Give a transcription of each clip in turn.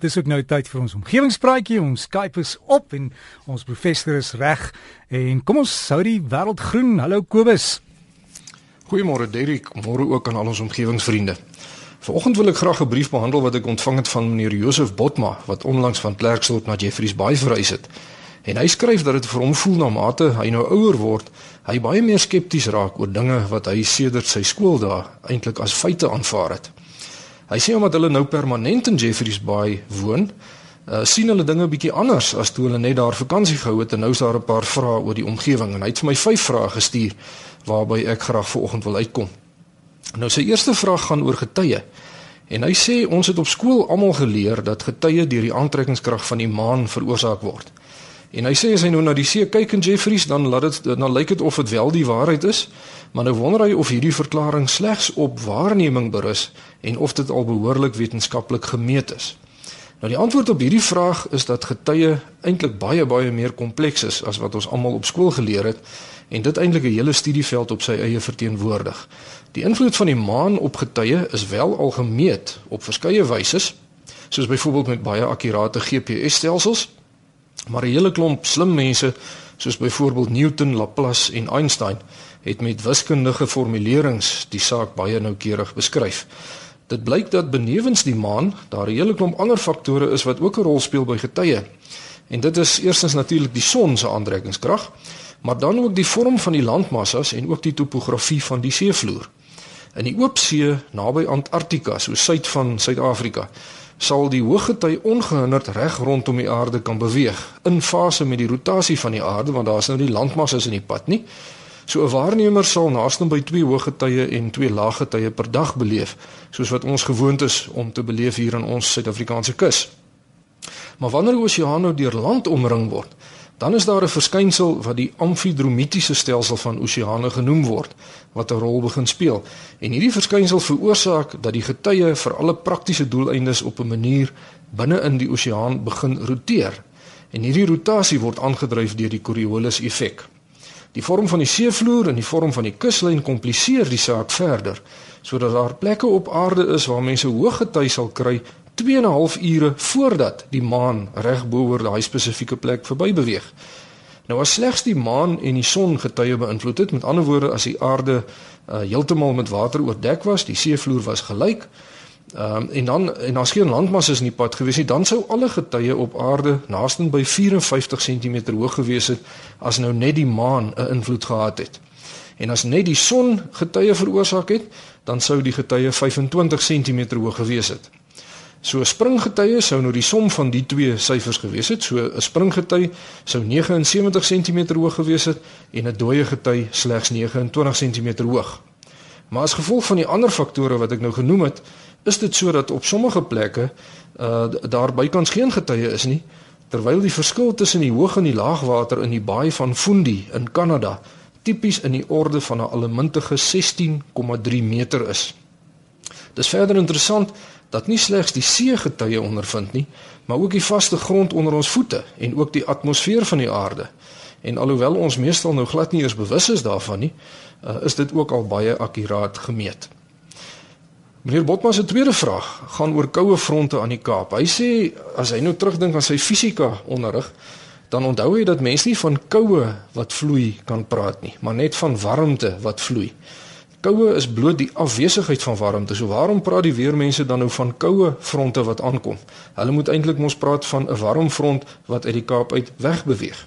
Dis ook nou tyd vir ons omgewingspraatjie. Ons Skype is op en ons professor is reg. En kom ons hou die wêreld groen. Hallo Kobus. Goeiemôre Derrick, môre ook aan al ons omgewingsvriende. Vanoggend wil ek graag 'n brief behandel wat ek ontvang het van meneer Josef Botma wat onlangs van Klerksdorp na Jeffreys Bay verhuis het. En hy skryf dat dit vir hom voel na mate hy nou ouer word, hy baie meer skepties raak oor dinge wat hy sedert sy skooldae eintlik as feite aanvaar het. Hy sê omdat hulle nou permanent in Jeffreys Bay woon, uh, sien hulle dinge bietjie anders as toe hulle net daar vakansie gehou het en nou is daar 'n paar vrae oor die omgewing en hy het vir my vyf vrae gestuur waarby ek graag vanoggend wil uitkom. Nou sy eerste vraag gaan oor getye. En hy sê ons het op skool almal geleer dat getye deur die aantrekkingskrag van die maan veroorsaak word. En hy sê as hy nou na die see kyk in Jeffreys dan laat dit dan lyk dit of dit wel die waarheid is, maar nou wonder hy of hierdie verklaring slegs op waarneming berus en of dit al behoorlik wetenskaplik gemeet is. Nou die antwoord op hierdie vraag is dat getye eintlik baie baie meer kompleks is as wat ons almal op skool geleer het en dit eintlik 'n hele studieveld op sy eie verteenwoordig. Die invloed van die maan op getye is wel al gemeet op verskeie wyse, soos byvoorbeeld met baie akkurate GPS-stelsels Maar 'n hele klomp slim mense soos byvoorbeeld Newton, Laplace en Einstein het met wiskundige formulerings die saak baie noukeurig beskryf. Dit blyk dat benewens die maan daar 'n hele klomp ander faktore is wat ook 'n rol speel by getye. En dit is eerstens natuurlik die son se aantrekkingskrag, maar dan ook die vorm van die landmassas en ook die topografie van die seevloer. In die oop see naby Antarktika, so suid van Suid-Afrika, sal die hoëgety ongehinderd reg rondom die aarde kan beweeg in fase met die rotasie van die aarde want daar's nou nie landmassas in die pad nie. So 'n waarnemer sal naaste by twee hoëgetye en twee laaggetye per dag beleef, soos wat ons gewoond is om te beleef hier in ons Suid-Afrikaanse kus. Maar wanneer die oseaan nou deur land omring word, Dan is daar 'n verskynsel wat die amfidromitiese stelsel van oseane genoem word wat 'n rol begin speel. En hierdie verskynsel veroorsaak dat die getye vir alle praktiese doeleindes op 'n manier binne in die oseaan begin roteer. En hierdie rotasie word aangedryf deur die Coriolis effek. Die vorm van die seevloer en die vorm van die kuslyn kompliseer die saak verder sodat daar plekke op aarde is waar mense hoë gety sal kry 2 en 'n half ure voordat die maan reg bo oor daai spesifieke plek verby beweeg. Nou as slegs die maan en die son getye beïnvloed het, met ander woorde as die aarde uh, heeltemal met water oordek was, die seevloer was gelyk, ehm um, en dan en daar's geen landmasse in die pad gewees nie, dan sou alle getye op aarde naaste by 54 cm hoog gewees het as nou net die maan 'n invloed gehad het. En as net die son getye veroorsaak het, dan sou die getye 25 cm hoog gewees het. So 'n springgetye sou nou die som van die twee syfers gewees het. So 'n springgety sou 79 cm hoog gewees het en 'n dooie gety slegs 29 cm hoog. Maar as gevolg van die ander faktore wat ek nou genoem het, is dit sodat op sommige plekke uh daar bykans geen getye is nie, terwyl die verskil tussen die hoog en die laagwater in die baai van Fundy in Kanada tipies in die orde van 'n allemintige 16,3 meter is. Dis verder interessant dat nie slegs die see getye ondervind nie, maar ook die vaste grond onder ons voete en ook die atmosfeer van die aarde. En alhoewel ons meestal nou glad nie eens bewus is daarvan nie, uh, is dit ook al baie akkuraat gemeet. Meneer Botman se tweede vraag gaan oor koue fronte aan die Kaap. Hy sê as hy nou terugdink aan sy fisika onderrig, dan onthou hy dat mense nie van koue wat vloei kan praat nie, maar net van warmte wat vloei. Koue is bloot die afwesigheid van warmte. So waarom praat die weermense dan nou van koue fronte wat aankom? Hulle moet eintlik mos praat van 'n warm front wat uit die Kaap uit wegbeweeg.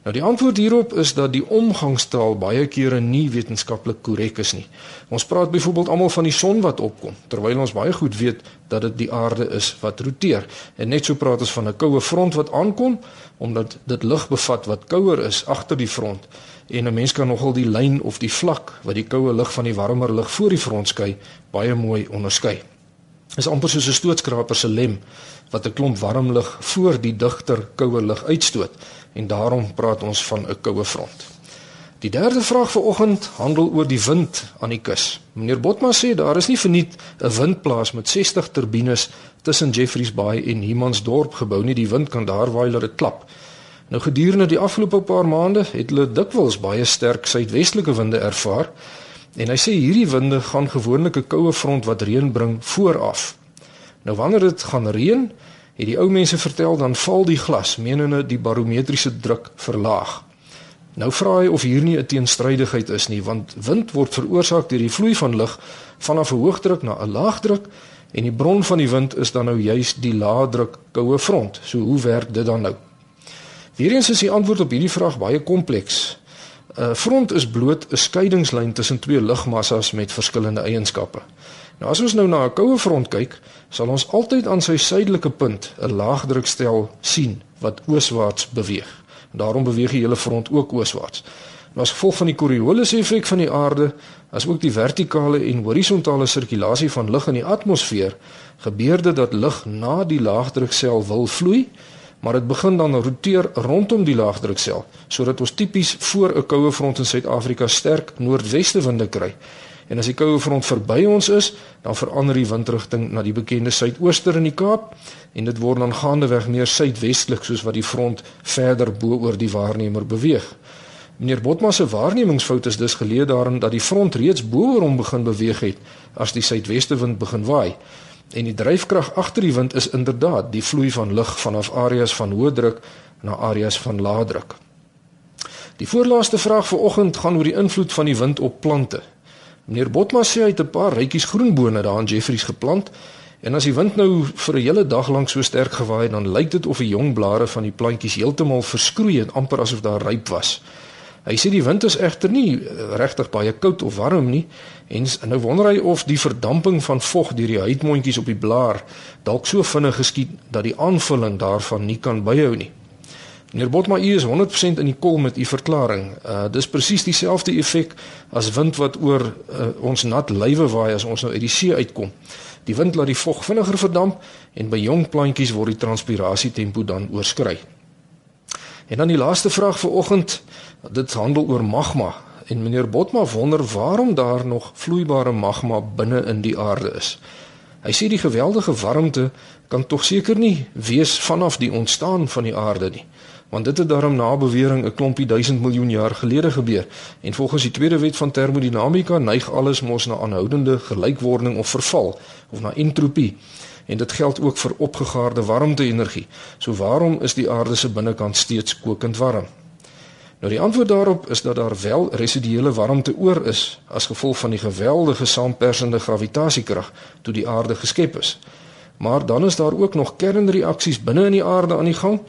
Nou die antwoord hierop is dat die omgangstaal baie kere nie wetenskaplik korrek is nie. Ons praat byvoorbeeld almal van die son wat opkom, terwyl ons baie goed weet dat dit die aarde is wat roteer. En net so praat ons van 'n koue front wat aankom omdat dit lug bevat wat kouer is agter die front en 'n mens kan nogal die lyn of die vlak wat die koue lug van die warmer lug voor die front skei baie mooi onderskei. Is amper soos 'n stootskraper se lem wat 'n klomp warm lug voor die digter koue lug uitstoot en daarom praat ons van 'n koue front. Die derde vraag vir oggend handel oor die wind aan die kus. Meneer Botma sê daar is nie verniet 'n windplaas met 60 turbines tussen Jeffreys Bay en Humansdorp gebou nie. Die wind kan daar waai dat dit klap. Nou gedurende die afgelope paar maande het hulle dikwels baie sterk suidwestelike winde ervaar. En hy sê hierdie winde gaan gewoonlik 'n koue front wat reën bring vooraf. Nou wanneer dit gaan reën, Het die ou mense vertel dan val die glas, menende die barometriese druk verlaag. Nou vra hy of hier nie 'n teenstrydigheid is nie, want wind word veroorsaak deur die vloei van lug vanaf 'n hoëdruk na 'n laagdruk en die bron van die wind is dan nou juis die laagdruk koue front. So hoe werk dit dan nou? Weerens is die antwoord op hierdie vraag baie kompleks. 'n Front is bloot 'n skeidingslyn tussen twee lugmassas met verskillende eienskappe. Nou as ons nou na 'n koue front kyk, sal ons altyd aan sy suidelike punt 'n laagdrukstel sien wat ooswaarts beweeg. Daarom beweeg die hele front ook ooswaarts. Nou as gevolg van die Coriolis effek van die aarde, as ook die vertikale en horisontale sirkulasie van lug in die atmosfeer, gebeur dit dat lug na die laagdruksel wil vloei, maar dit begin dan roteer rondom die laagdruksel, sodat ons tipies voor 'n koue front in Suid-Afrika sterk noordweste winde kry. En as die koue front verby ons is, dan verander die windrigting na die bekende suidooster in die Kaap en dit word dan gaandeweg meer suidwestelik soos wat die front verder bo oor die waarnemer beweeg. Meneer Botma se waarnemingsfout is dus geleë daarin dat die front reeds bo oor hom begin beweeg het as die suidweste wind begin waai. En die dryfkrag agter die wind is inderdaad die vloei van lug vanaf areas van hoë druk na areas van lae druk. Die voorlaaste vraag vir oggend gaan oor die invloed van die wind op plante. Meneer Botma sê hy het 'n paar rytjies groenbone daar in Jeffreys geplant en as die wind nou vir 'n hele dag lank so sterk gewaai het, dan lyk dit of die jong blare van die plantjies heeltemal verskroei en amper asof daar ryp was. Hy sê die wind is egter nie eh, regtig baie koud of warm nie en nou wonder hy of die verdamping van vog deur die huidmondjies op die blaar dalk so vinnig geskied dat die aanvulling daarvan nie kan byhou nie. Meneer Botma, u is 100% in die kol met u verklaring. Uh dis presies dieselfde effek as wind wat oor uh, ons nat lywe waai as ons nou uit die see uitkom. Die wind laat die vog vinniger verdamp en by jong plantjies word die transpirasie tempo dan oorskry. En dan die laaste vraag vir oggend, dit handel oor magma. En meneer Botma wonder waarom daar nog vloeibare magma binne in die aarde is. Hy sê die geweldige warmte kan tog seker nie wees vanaf die ontstaan van die aarde nie want dit het daarom na bewering 'n klompie duisend miljoen jaar gelede gebeur en volgens die tweede wet van termodinamika neig alles mos na aanhoudende gelykwording of verval of na entropie en dit geld ook vir opgegaarde warmte-energie. So waarom is die aarde se binnekant steeds kokend warm? Nou die antwoord daarop is dat daar wel residuele warmte oor is as gevolg van die geweldige saampersende gravitasiekrag toe die aarde geskep is. Maar dan is daar ook nog kernreaksies binne in die aarde aan die gang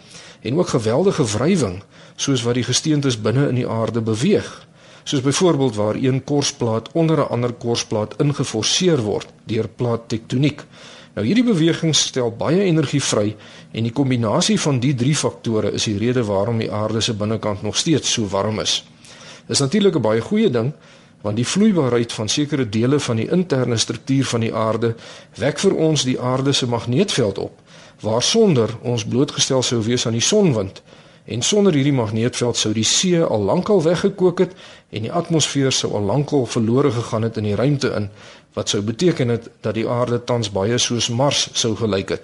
en ook geweldige wrywing soos wat die gesteentes binne in die aarde beweeg soos byvoorbeeld waar een korsplaat onder 'n ander korsplaat ingeforseer word deur plaattektoniek nou hierdie beweging stel baie energie vry en die kombinasie van die drie faktore is die rede waarom die aarde se binnekant nog steeds so warm is. Dis natuurlik 'n baie goeie ding want die vloeibaarheid van sekere dele van die interne struktuur van die aarde wek vir ons die aarde se magneetveld op waarsonder ons blootgestel sou wees aan die sonwind en sonder hierdie magneetveld sou die see al lankal weggekook het en die atmosfeer sou al lankal verlore gegaan het in die ruimte in wat sou beteken het dat die aarde tans baie soos Mars sou gelyk het.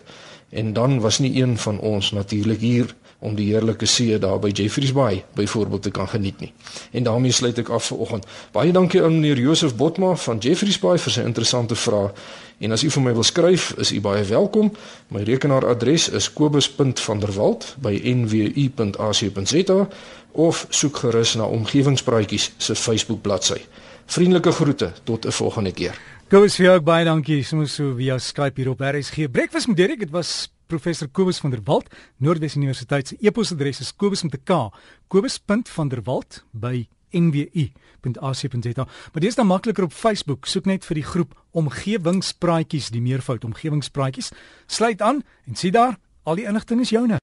En dan was nie een van ons natuurlik hier om die heerlike see daar by Jeffreys Bay byvoorbeeld te kan geniet nie. En daarmee sluit ek af vir oggend. Baie dankie aan meneer Josef Botma van Jeffreys Bay vir sy interessante vrae. En as u vir my wil skryf, is u baie welkom. My rekenaaradres is kobus.vanderwalt@nwu.ac.za of soek gerus na omgewingspraatjies se Facebook bladsy. Vriendelike groete tot 'n volgende keer. Kobus vir jou baie dankie. Soms so via Skype hier op RSG. Breakfast met Derek, dit was professor Kobus van der Walt, Noordwes Universiteit se e-posadres is kobus.k, kobus.vanderwalt@nwu.ac.za. Maar dis dan makliker op Facebook, soek net vir die groep Omgewingspraatjies, die meervoud Omgewingspraatjies. Sluit aan en sien daar, al die inligting is joune.